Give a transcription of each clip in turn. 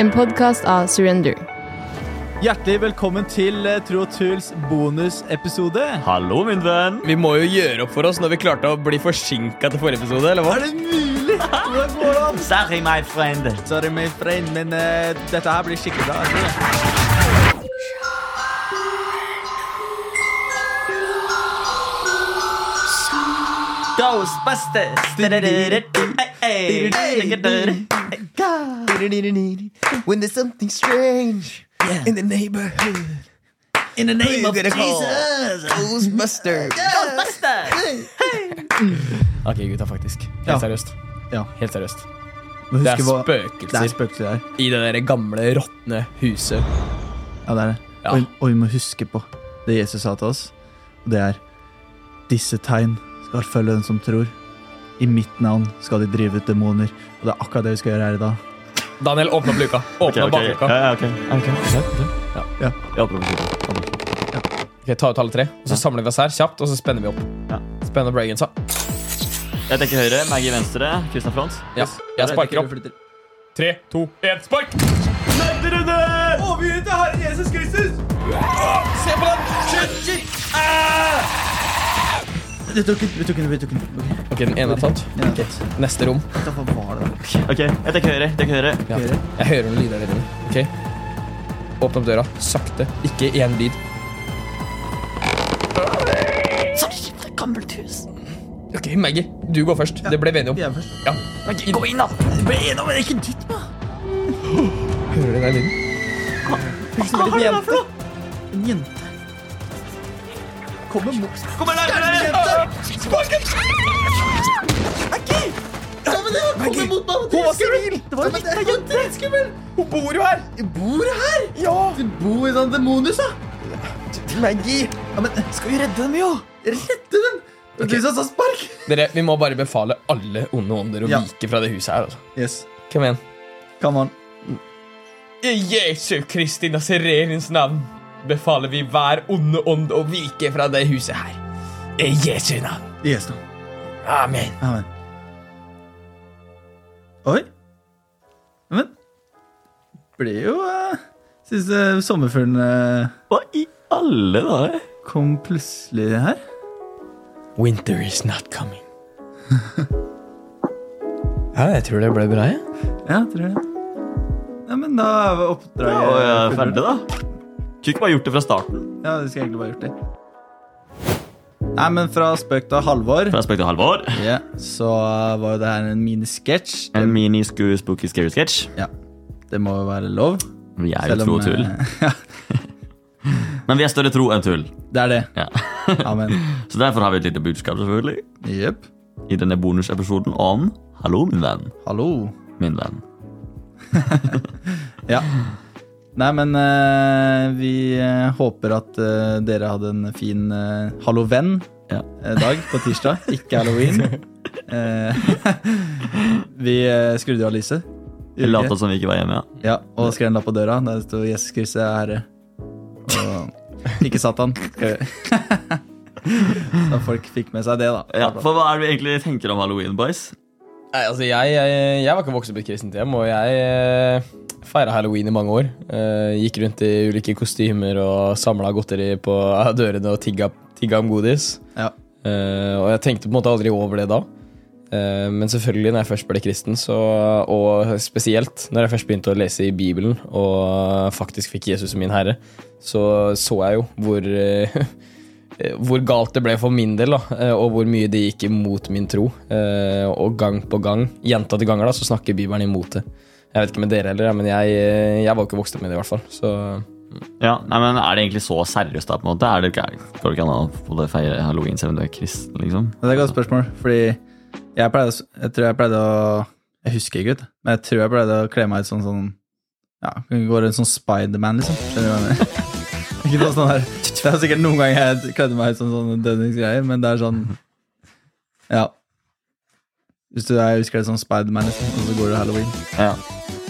en podkast av Surrender. Hjertelig velkommen til eh, Tro og Tuls bonusepisode. Hallo, min venn. Vi må jo gjøre opp for oss når vi klarte å bli forsinka til forrige episode. eller hva? Er det mulig? Hvordan går det an? Sorry, my friend. Sorry, my friend, men uh, dette her blir skikkelig bra. Ghostbusters! Ghostbusters! det. When there's something strange in the neighborhood. In the name of Jesus. Ghostbusters. Ok, gutta, faktisk. Helt Ja. seriøst. Ja. Helt seriøst. Det er spøkelser. Det er spøkelser i det der gamle, råtne huset. Ja, det er det. Ja. Og, og vi må huske på det Jesus sa til oss. Det er Disse tegn skal følge den som tror. I mitt navn skal de drive ut demoner. Og det er akkurat det vi skal gjøre her i dag. Daniel, åpne opp luka. Åpne opp Ja, bakluka. ja, ok. Okay, okay. Ja. Ja. Jeg åpner på siden. Ok, Ta ut alle tre, og så samler vi oss her kjapt, og så spenner vi opp. Ja. Spenner opp breagensa. Jeg tenker høyre, Maggie venstre, Kristian front. Ja. Jeg sparker opp. Tre, to, én, spark! Overgitt til Herre Jesus Kristus! Se på den! Shit, shit! Ah! Vi tok den, vi tok den. Ok, den ene er tatt. er tatt. Neste rom. Hva var det da? Ok, jeg tenker høyre. jeg tenker høyre. Ja. Jeg hører noen lyder der inne. Ok? Åpne opp døra. Sakte. Ikke én lyd. Ok, Maggie, du går først. Det ble vi enige om. Er først. Ja. Maggie, gå inn, da. Ble enig om det, ikke dytt meg! Hører du den lyden? Hva er det der for noe? En jente. Kommer mot der her, nærmere! Kommer mot meg! Hun var sivil! Det var jo en jente! Skummel! Hun bor jo her! Bor her? Ja! Du bor i sånn demonhus, da? Maggie! Ja, men Skal vi redde dem, jo? Redde dem? Det du sa spark! Dere, Vi må bare befale alle onde ånder å Ja. vike fra det huset her. altså. Yes. Kom igjen. Come on. I Jesu Kristi Nazarenes navn befaler vi hver onde ånd å vike fra det huset her. I Jesu navn. Yes, da. Amen. Amen. Oi. Men ble jo uh, Syns uh, sommerfuglen uh, Hva i alle dager? kom plutselig her. Winter is not coming. ja, jeg tror det ble bra, jeg. Ja, tror det. Ja, men da er vi Ja, oppdraget og jeg er ferdig, da. Kunne ikke bare gjort det fra starten. Ja, det skal jeg egentlig bare gjort det. Nei, men fra spøk til Halvor, Fra spøk til Halvor. ja, så var jo det her en minisketsj. En mini-spooky scary sketsj. Ja, det må jo være lov. Vi er jo tro og tull. eh, Ja, Men vi er større tro enn tull. det er det. Ja. Amen. Så derfor har vi et lite budskap, selvfølgelig. Yep. I denne bonusepisoden om Hallo, min venn. Hallo. Min venn. Ja. Nei, men uh, vi eh, håper at uh, dere hadde en fin uh, Ja. halloven-dag på tirsdag. Ikke halloween. Vi uh, skrudde av lyset. Vi Lata som vi ikke var hjemme, ja. Ja, og skrev en lapp på døra der det sto 'Jesus Kristus er herre'. Og ikke Satan. Så folk fikk med seg det, da. ja. For hva er det vi egentlig tenker om halloween, boys? Nei, altså, jeg, jeg, jeg var ikke vokst opp i et kristent hjem, og jeg feira halloween i mange år. Eh, gikk rundt i ulike kostymer og samla godteri på dørene og tigga, tigga om godis. Ja. Eh, og jeg tenkte på en måte aldri over det da. Eh, men selvfølgelig, når jeg først ble kristen, så, og spesielt når jeg først begynte å lese i Bibelen og faktisk fikk Jesus som min herre, så så jeg jo hvor hvor galt det ble for min del, da, og hvor mye det gikk imot min tro. Og gang på gang, gjentatte ganger, da, så snakker Bibelen imot det. Jeg vet ikke med dere heller, men jeg, jeg var ikke vokst opp med det, i hvert fall. Så Ja, nei, men Er det egentlig så seriøst, da? på en måte? Er det ikke, Går det ikke an å både feire halloween selv om du er kristen? liksom? Det er et godt spørsmål, fordi jeg pleide, jeg tror jeg pleide å Jeg husker ikke, ut, men jeg tror jeg pleide å kle meg ut sånn sånn Ja, går rundt sånn Spiderman, liksom. Skjønner du hva jeg mener? Sånn her Det er sikkert noen ganger jeg kledde meg ut som sånne dødningsgreier, men det er sånn Ja. Hvis du er husker det som Spiderman, liksom, og så går du halloween. Ja.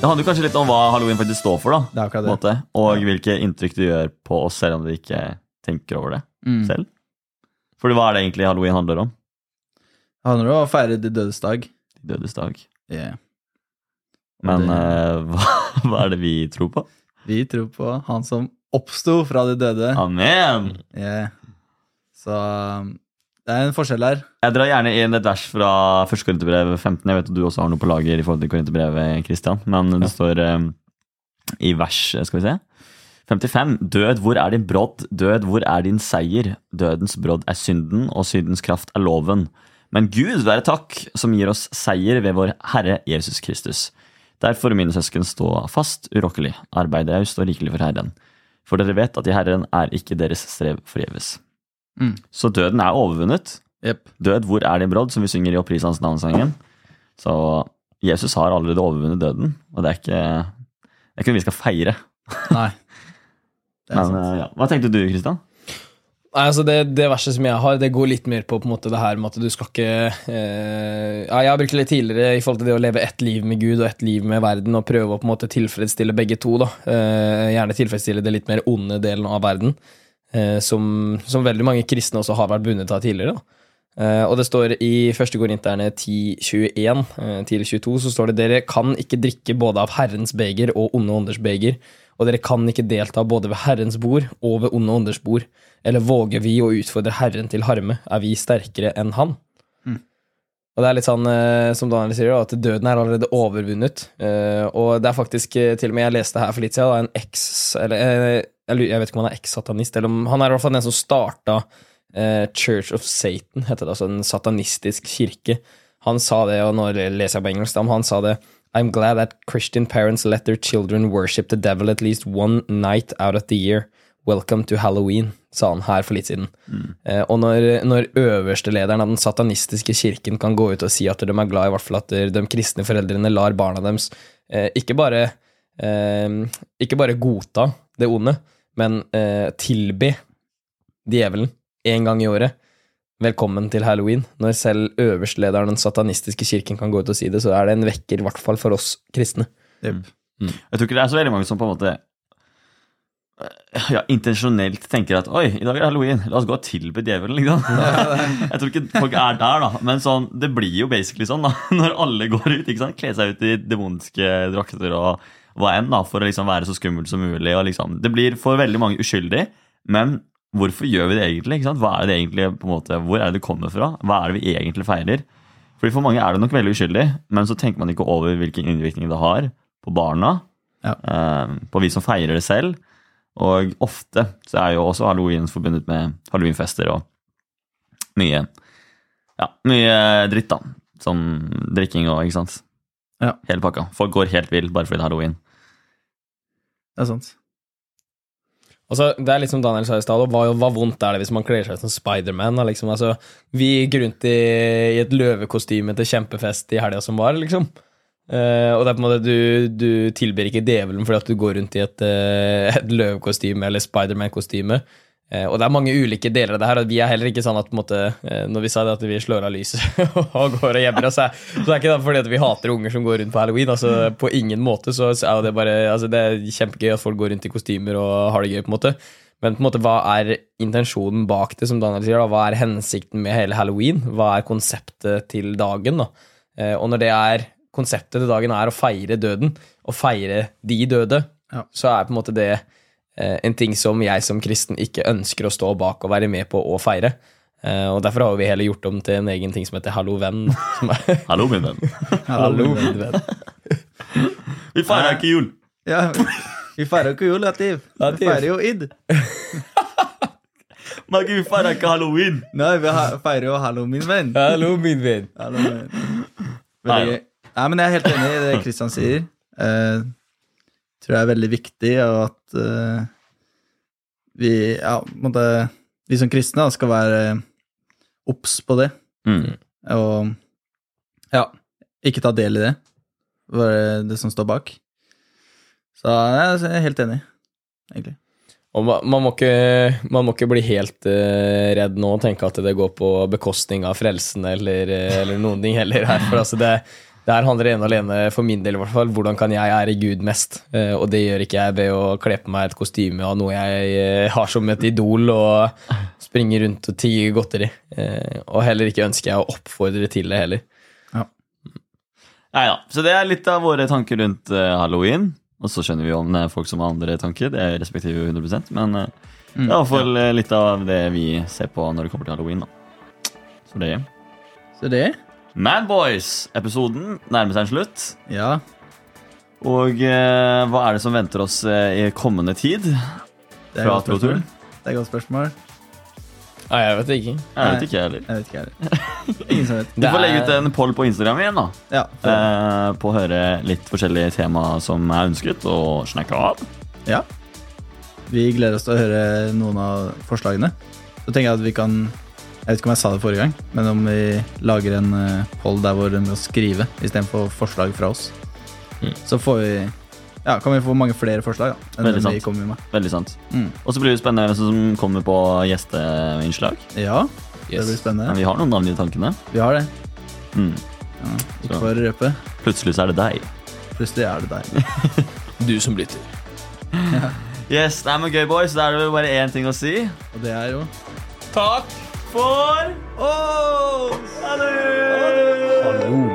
Det handler kanskje litt om hva halloween faktisk står for, da. Det er det. Og hvilke inntrykk det gjør på oss, selv om vi ikke tenker over det Mm. selv. Fordi hva er det egentlig halloween handler om? Det handler om å feire de dødes dag. De dødes dag. Yeah. Men det- uh, hva, hva er det vi tror på? Vi tror på han som oppsto fra de døde. Amen! Yeah. Så um, det er en forskjell her. Jeg drar gjerne inn et vers fra 1. Korinterbrev 15. Jeg vet at du også har noe på lager i forhold til Korinterbrevet, Christian. Men det står um, i vers skal vi se, 55. Død, hvor er din brodd? Død, hvor er din seier? Dødens brodd er synden, og syndens kraft er loven. Men Gud være takk, som gir oss seier ved vår Herre Jesus Kristus. Derfor, mine søsken, stå fast, urokkelig, arbeid raust og rikelig for Herren. For dere vet at i Herren er ikke deres strev forgjeves. Mm. Så døden er overvunnet. Yep. Død, hvor er din brodd, som vi synger i hans navnsangen. Så Jesus har allerede overvunnet døden, og det er ikke, det er ikke noe vi skal feire. Nei. Men eh, ja. Hva tenkte du, Kristian? Nei, altså det, det verset som jeg har, det går litt mer på, på en måte det her med at du skal ikke eh, Ja, jeg har brukt det litt tidligere i forhold til det å leve ett liv med Gud og ett liv med verden, og prøve å på en måte tilfredsstille begge to. da. Eh, gjerne tilfredsstille det litt mer onde delen av verden, som, som veldig mange kristne også har vært bundet av tidligere. da. Eh, og det står i 1. Korinterne 10.21 uh, til 22 så står det dere kan ikke drikke både av Herrens beger og onde ånders beger, og dere kan ikke delta både ved Herrens bord og ved onde ånders bord. Eller våger vi å utfordre Herren til harme? Er vi sterkere enn Han? Og det er litt sånn, eh, som Daniel sier, at døden er allerede overvunnet. Eh, og det er faktisk eh, til og med Jeg leste her for litt siden, da, en eks... Eller eh, jeg vet ikke om han er eks-satanist, eller om han er i hvert fall den som starta eh, Church of Satan, heter det, altså en satanistisk kirke. Han sa det, og nå leser jeg på engelsk, han sa det I'm glad that Christian parents let their children worship the devil at least one night out of the year. Welcome to Halloween, sa han her for litt siden. Eh, og når, når øverstelederen av den satanistiske kirken kan gå ut og si at de er glad i hvert fall at de kristne foreldrene lar barna deres eh, ikke, bare, eh, ikke bare godta det onde, men eh, tilbe djevelen én gang i året. Velkommen til halloween. Når selv øverstlederen den satanistiske kirken kan gå ut og si det, så er det en vekker, i hvert fall for oss kristne. Jepp. Jeg tror ikke det er så veldig mange som på en måte eh, ja, intensjonelt tenker at oi, i dag er halloween, la oss gå og tilbe djevelen, liksom. Jeg tror ikke folk er der, da. Men sånn, det blir jo basically sånn, da. Når alle går ut, ikke sant. Kler seg ut i demonske drakter og hva enn, da, for å liksom være så skummelt som mulig. Liksom, det blir for veldig mange uskyldig, men hvorfor gjør vi det egentlig? Hva er det egentlig, på en måte, Hvor er det det kommer fra? Hva er det vi egentlig feirer? Fordi For mange er det nok veldig uskyldig, men så tenker man ikke over hvilken innvirkning det har på barna, Ja. eh, på vi som feirer det selv. Og ofte så er jo også halloween forbundet med halloweenfester og mye ja, mye dritt, da. Som drikking og ikke sant. Ja. Hele pakka. Folk går helt vill bare fordi det er halloween. Det er sant. Altså, det er litt som Daniel sa i stad, hva, hva vondt er det hvis man kler seg som Spiderman? Liksom, altså, vi gikk rundt i, i et løvekostyme til kjempefest i helga som var, liksom. Uh, og det er på en måte, du, du tilber ikke djevelen fordi at du går rundt i et, uh, et løvekostyme eller Spiderman-kostyme. Eh, og det er mange ulike deler av det her, og vi er heller ikke sånn at måte, eh, når vi sa det at vi slår av lyset og går og gjemmer oss, så er, er ikke fordi at vi hater unger som går rundt på halloween. altså På ingen måte så er det bare altså Det er kjempegøy at folk går rundt i kostymer og har det gøy, på en måte. Men på en måte, hva er intensjonen bak det, som Daniel sier? da? Hva er hensikten med hele halloween? Hva er konseptet til dagen? da? Eh, Og når det er konseptet til dagen er å feire døden, og feire de døde, Ja. så er på en måte det en ting som jeg som kristen ikke ønsker å stå bak og være med på å feire. Eh, og Derfor har vi heller gjort om til en egen ting som heter Hallo venn. Som er, Hallo, min venn. Hallo min venn. Vi feirer ikke jul! Ja, vi feirer ikke jul, Lativ. Vi feirer jo id. Men vi feirer ikke halloween! Nei, vi feirer jo hallo, min venn. Hallo min venn. Hallo, min venn. Nei. Veldig. Nei, men jeg er helt enig i det Kristian sier. Eh, tror jeg er veldig viktig og at uh, vi, ja, måtte, vi som kristne skal være obs på det. Mm. Og ja, ikke ta del i det. bare det som står bak. Så jeg er helt enig, egentlig. Og man, man, må ikke, man må ikke bli helt uh, redd nå og tenke at det går på bekostning av frelsen eller, eh, eller noen ting heller. Her. For altså det, det her handler ene og alene, for min del i hvert fall, hvordan kan jeg ære Gud mest? Eh, og det gjør ikke jeg ved å kle på meg et kostyme av noe jeg eh, har som et idol og springe rundt og tigge godteri. Eh, og heller ikke ønsker jeg å oppfordre til det heller. Nei da. Så det er litt av våre tanker rundt eh, halloween. Og så skjønner vi om det er folk som har andre tanker. Det respekterer vi jo 100% Men eh, det er i hvert fall eh, litt av det vi ser på når det kommer til halloween. da Så det Så det Madboys-episoden nærmer seg en slutt. Ja. Og eh, hva er det som venter oss eh, i kommende tid? Det er Fra godt spørsmål. Troturen? Det er et godt spørsmål. Nei, jeg vet ikke. Jeg vet ikke, jeg heller. Jeg vet ikke, heller. Ingen som vet. Du får legge ut en poll på Instagram igjen, da. Ja, Eh, på å høre litt forskjellige tema som er ønsket, og snakke av. ja. Vi gleder oss til å høre noen av forslagene. Så tenker jeg at vi kan Jeg vet ikke om jeg sa det forrige gang, men om vi lager en eh, poll der hvor med må skrive istedenfor forslag fra oss, Mm. så får vi Ja, kan vi få mange flere forslag da, enn Veldig sant. vi kommer med. Veldig sant. Mm. Og så blir det spennende hvem som kommer på gjesteinnslag. Ja, det blir blir Men spennende. vi har noen navn i tankene. Vi har det. Mm. Ja, ikke for å røpe. Plutselig så er det deg. Plutselig er det deg. Du som lytter. Yes, det er med gøy, boys. Da er det vel bare én ting å si. Og det er jo Takk for Åh! Hallo! Hallo, mine venner. Hallo.